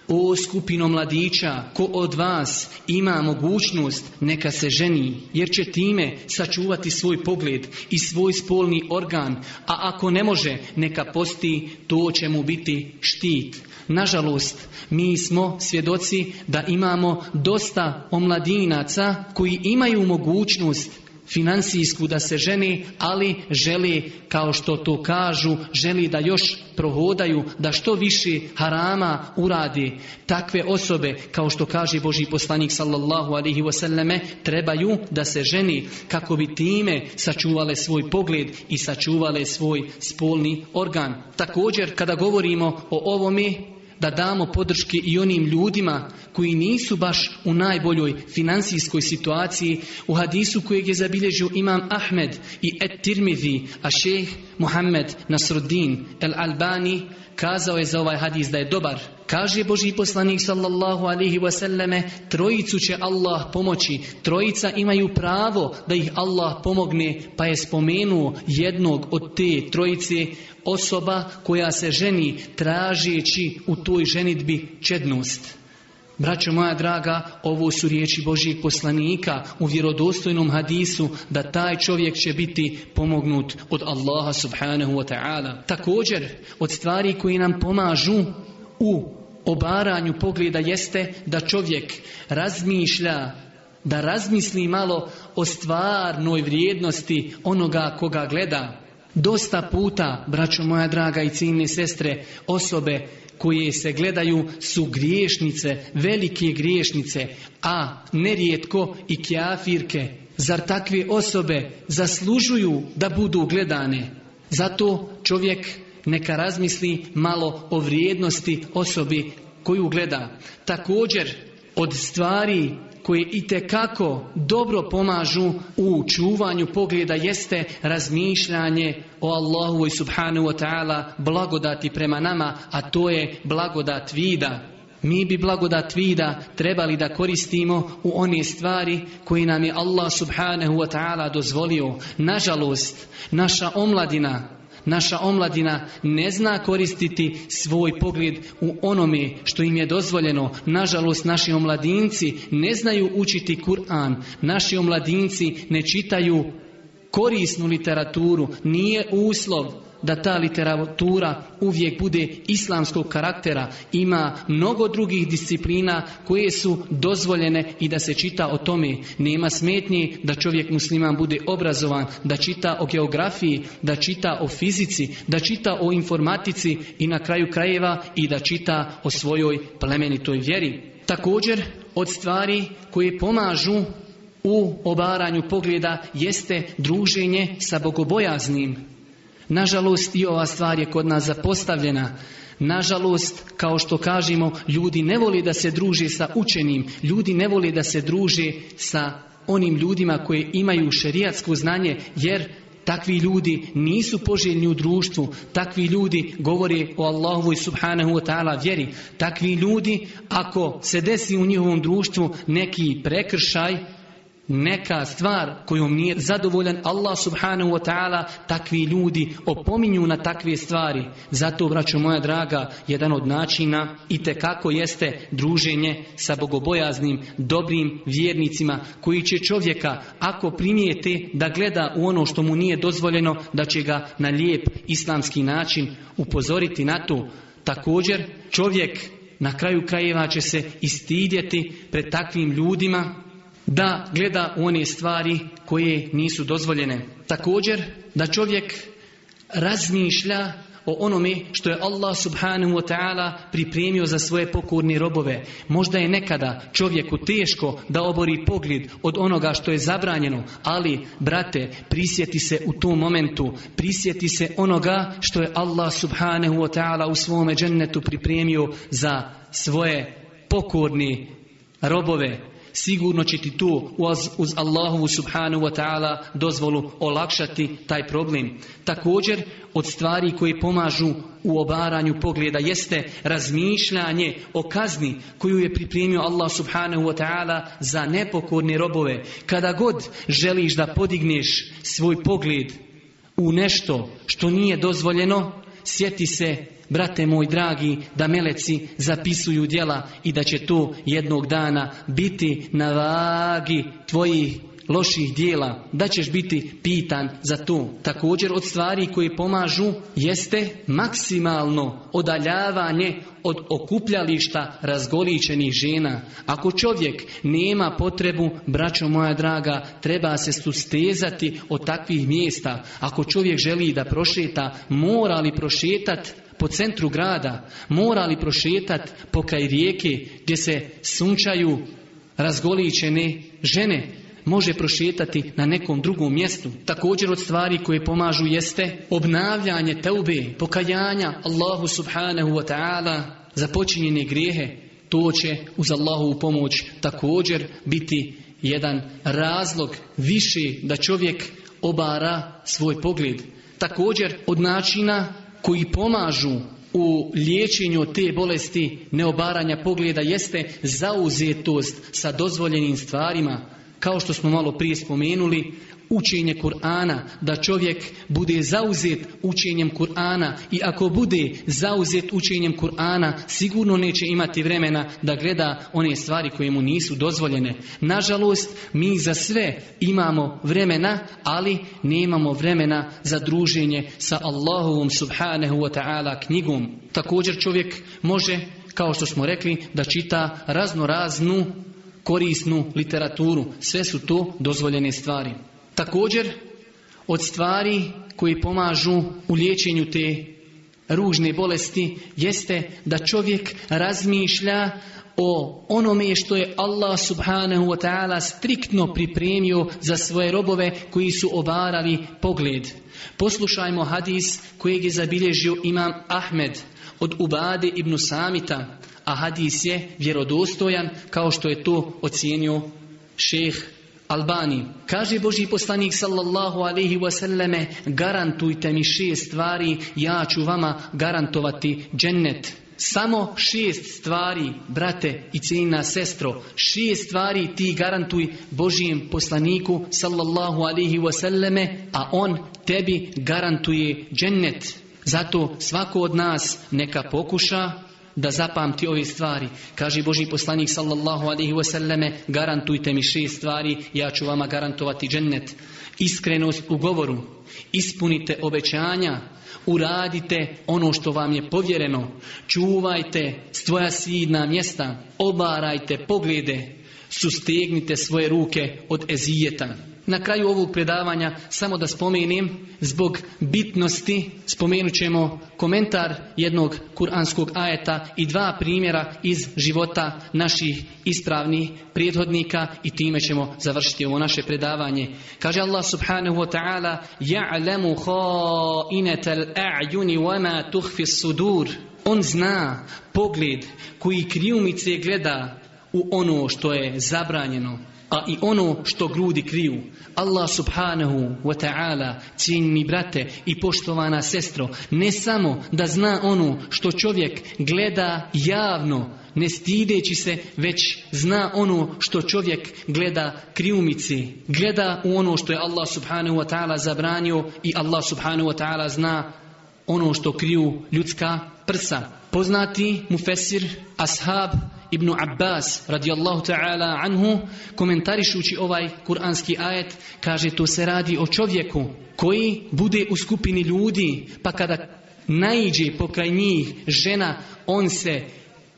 O skupino mladića, ko od vas ima mogućnost, neka se ženi, jer će time sačuvati svoj pogled i svoj spolni organ, a ako ne može, neka posti, to će mu biti štit. Nažalost, mi smo svjedoci da imamo dosta omladinaca koji imaju mogućnost financijsku da se ženi, ali želi, kao što to kažu, želi da još prohodaju, da što više harama uradi. Takve osobe, kao što kaže Boži poslanik sallallahu alihi wasallame, trebaju da se ženi kako bi time sačuvale svoj pogled i sačuvale svoj spolni organ. Također, kada govorimo o ovome, da damo podrške i onim ljudima koji nisu baš u najboljoj financijskoj situaciji u hadisu kojeg je zabilježio imam Ahmed i Et Tirmidhi, a šeh Muhammed Nasruddin El Albani kazao je za ovaj hadis da je dobar. Kaže Boži poslanik sallallahu alihi wasallame, trojicu će Allah pomoći, trojica imaju pravo da ih Allah pomogne, pa je spomenuo jednog od te trojice osoba koja se ženi tražeći u to toj ženitbi čednost. Braćo moja draga, ovo su riječi Božijeg poslanika u vjerodostojnom hadisu da taj čovjek će biti pomognut od Allaha subhanahu wa ta'ala. Također, od stvari koji nam pomažu u obaranju pogleda jeste da čovjek razmišlja, da razmisli malo o stvarnoj vrijednosti onoga koga gleda. Dosta puta, braćo moja draga i ciljne sestre, osobe koje se gledaju su griješnice, velike griješnice, a nerijetko i kjafirke. Zar takve osobe zaslužuju da budu gledane? Zato čovjek neka razmisli malo o vrijednosti osobi koju gleda. Također, od stvari koji kako dobro pomažu u čuvanju pogleda jeste razmišljanje o Allahu i subhanahu wa ta'ala blagodati prema nama, a to je blagodat vida. Mi bi blagodat vida trebali da koristimo u one stvari koje nam je Allah subhanahu wa ta'ala dozvolio. Nažalost, naša omladina Naša omladina ne zna koristiti svoj pogled u onome što im je dozvoljeno. Nažalost, naši omladinci ne znaju učiti Kur'an. Naši omladinci ne čitaju korisnu literaturu. Nije uslov da ta literatura uvijek bude islamskog karaktera. Ima mnogo drugih disciplina koje su dozvoljene i da se čita o tome. Nema smetnje da čovjek musliman bude obrazovan, da čita o geografiji, da čita o fizici, da čita o informatici i na kraju krajeva i da čita o svojoj plemenitoj vjeri. Također od stvari koje pomažu u obaranju pogleda jeste druženje sa bogobojaznim Nažalost i ova stvar je kod nas zapostavljena. Nažalost, kao što kažemo, ljudi ne voli da se druže sa učenim, ljudi ne voli da se druže sa onim ljudima koji imaju šerijatsko znanje, jer takvi ljudi nisu poželjni u društvu, takvi ljudi govore o Allahu i subhanahu wa ta'ala vjeri, takvi ljudi ako se desi u njihovom društvu neki prekršaj, neka stvar kojom nije zadovoljan Allah subhanahu wa ta'ala takvi ljudi opominju na takve stvari zato braćo moja draga jedan od načina i te kako jeste druženje sa bogobojaznim dobrim vjernicima koji će čovjeka ako primijete da gleda u ono što mu nije dozvoljeno da će ga na lijep islamski način upozoriti na to također čovjek na kraju krajeva će se istidjeti pred takvim ljudima da gleda u one stvari koje nisu dozvoljene. Također da čovjek razmišlja o onome što je Allah subhanahu wa ta'ala pripremio za svoje pokorne robove. Možda je nekada čovjeku teško da obori pogled od onoga što je zabranjeno, ali, brate, prisjeti se u tom momentu, prisjeti se onoga što je Allah subhanahu wa ta'ala u svome džennetu pripremio za svoje pokorne robove sigurno će ti tu uz Allahovu subhanu wa ta'ala dozvolu olakšati taj problem. Također, od stvari koje pomažu u obaranju pogleda jeste razmišljanje o kazni koju je pripremio Allah subhanahu wa ta'ala za nepokorne robove. Kada god želiš da podigneš svoj pogled u nešto što nije dozvoljeno, sjeti se brate moj dragi, da meleci zapisuju djela i da će to jednog dana biti na vagi tvojih loših dijela, da ćeš biti pitan za to. Također od stvari koje pomažu jeste maksimalno odaljavanje od okupljališta razgoličenih žena. Ako čovjek nema potrebu, braćo moja draga, treba se sustezati od takvih mjesta. Ako čovjek želi da prošeta, mora li prošetati po centru grada mora li prošetat pokraj rijeke gdje se sunčaju razgoličene žene može prošetati na nekom drugom mjestu. Također od stvari koje pomažu jeste obnavljanje teube, pokajanja Allahu subhanahu wa ta'ala za počinjene grijehe. To će uz Allahu pomoć također biti jedan razlog više da čovjek obara svoj pogled. Također od načina koji pomažu u liječenju te bolesti neobaranja pogleda jeste zauzetost sa dozvoljenim stvarima kao što smo malo prije spomenuli, učenje Kur'ana, da čovjek bude zauzet učenjem Kur'ana i ako bude zauzet učenjem Kur'ana, sigurno neće imati vremena da gleda one stvari koje mu nisu dozvoljene. Nažalost, mi za sve imamo vremena, ali nemamo vremena za druženje sa Allahovom subhanahu wa ta'ala knjigom. Također čovjek može, kao što smo rekli, da čita raznoraznu, korisnu literaturu. Sve su to dozvoljene stvari. Također, od stvari koji pomažu u liječenju te ružne bolesti jeste da čovjek razmišlja o onome što je Allah subhanahu wa ta'ala striktno pripremio za svoje robove koji su obarali pogled. Poslušajmo hadis kojeg je zabilježio imam Ahmed od Ubade ibn Samita a hadis je vjerodostojan kao što je to ocijenio šeh Albani. Kaže Boži poslanik sallallahu alaihi wasallame garantujte mi šest stvari, ja ću vama garantovati džennet. Samo šest stvari, brate i cijena sestro, šest stvari ti garantuj Božijem poslaniku sallallahu alaihi wasallame, a on tebi garantuje džennet. Zato svako od nas neka pokuša da zapamti ove stvari. Kaže Boži poslanik sallallahu alaihi wasallame, garantujte mi šest stvari, ja ću vama garantovati džennet. Iskrenost u govoru, ispunite obećanja, uradite ono što vam je povjereno, čuvajte svoja sidna mjesta, obarajte poglede, sustegnite svoje ruke od ezijeta. Na kraju ovog predavanja, samo da spomenem, zbog bitnosti spomenut ćemo komentar jednog kuranskog ajeta i dva primjera iz života naših ispravnih prijedhodnika i time ćemo završiti ovo naše predavanje. Kaže Allah subhanahu wa ta'ala, inetel a'juni wa ma tuhfi sudur. On zna pogled koji krijumice gleda u ono što je zabranjeno, a i ono što grudi kriju. Allah subhanahu wa ta'ala, mi brate i poštovana sestro, ne samo da zna ono što čovjek gleda javno, ne stideći se, već zna ono što čovjek gleda krijumici, gleda u ono što je Allah subhanahu wa ta'ala zabranio i Allah subhanahu wa ta'ala zna ono što kriju ljudska prsa. Poznati mufesir Ashab ibn Abbas radijallahu ta'ala anhu komentarišući ovaj kuranski ajet kaže to se radi o čovjeku koji bude u skupini ljudi pa kada naiđe pokraj njih žena on se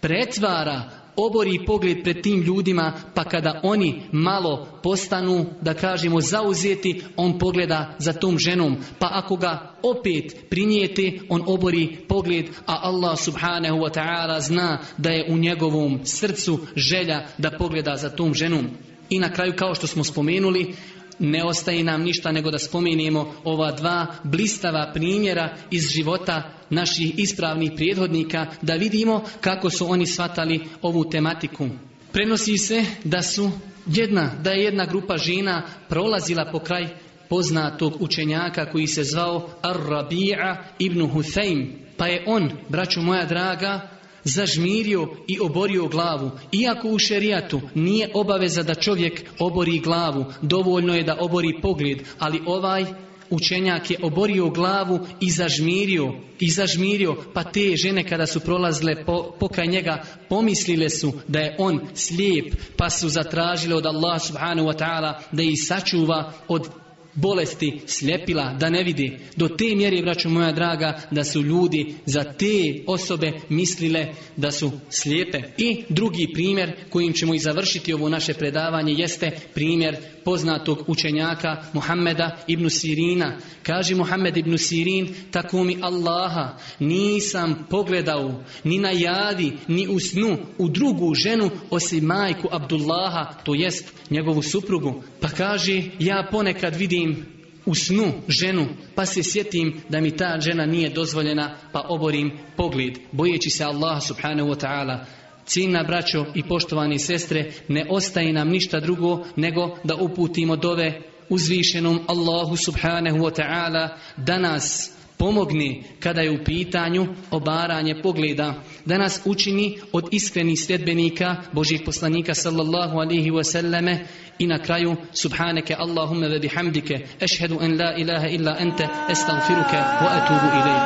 pretvara obori pogled pred tim ljudima, pa kada oni malo postanu, da kažemo, zauzeti, on pogleda za tom ženom. Pa ako ga opet prinijeti, on obori pogled, a Allah subhanahu wa ta'ala zna da je u njegovom srcu želja da pogleda za tom ženom. I na kraju, kao što smo spomenuli, ne ostaje nam ništa nego da spomenemo ova dva blistava primjera iz života naših ispravnih prijedhodnika da vidimo kako su oni shvatali ovu tematiku. Prenosi se da su jedna, da je jedna grupa žena prolazila po kraj poznatog učenjaka koji se zvao Ar-Rabi'a ibn Huthaym. Pa je on, braću moja draga, zažmirio i oborio glavu. Iako u šerijatu nije obaveza da čovjek obori glavu, dovoljno je da obori pogled, ali ovaj učenjak je oborio glavu i zažmirio, i zažmirio, pa te žene kada su prolazile po, pokraj njega, pomislile su da je on slijep, pa su zatražile od Allah subhanahu wa ta'ala da ih sačuva od bolesti, sljepila, da ne vidi. Do te mjeri braću moja draga, da su ljudi za te osobe mislile da su slijepe. I drugi primjer kojim ćemo i završiti ovo naše predavanje jeste primjer poznatog učenjaka Muhammeda ibn Sirina. Kaže Muhammed ibn Sirin, tako mi Allaha, nisam pogledao ni na jadi, ni u snu u drugu ženu osim majku Abdullaha, to jest njegovu suprugu. Pa kaže, ja ponekad vidim vidim u snu ženu, pa se sjetim da mi ta žena nije dozvoljena, pa oborim pogled, bojeći se Allaha subhanahu wa ta'ala. Cina braćo i poštovani sestre, ne ostaje nam ništa drugo nego da uputimo dove uzvišenom Allahu subhanahu wa ta'ala da nas Pomogni kada je u pitanju obaranje pogleda da nas učini od iskrenih sljedbenika Božih poslanika sallallahu alihi wasallame i na kraju subhaneke Allahumme ve bihamdike ešhedu en la ilaha illa ente astaghfiruka wa atubu ilaj.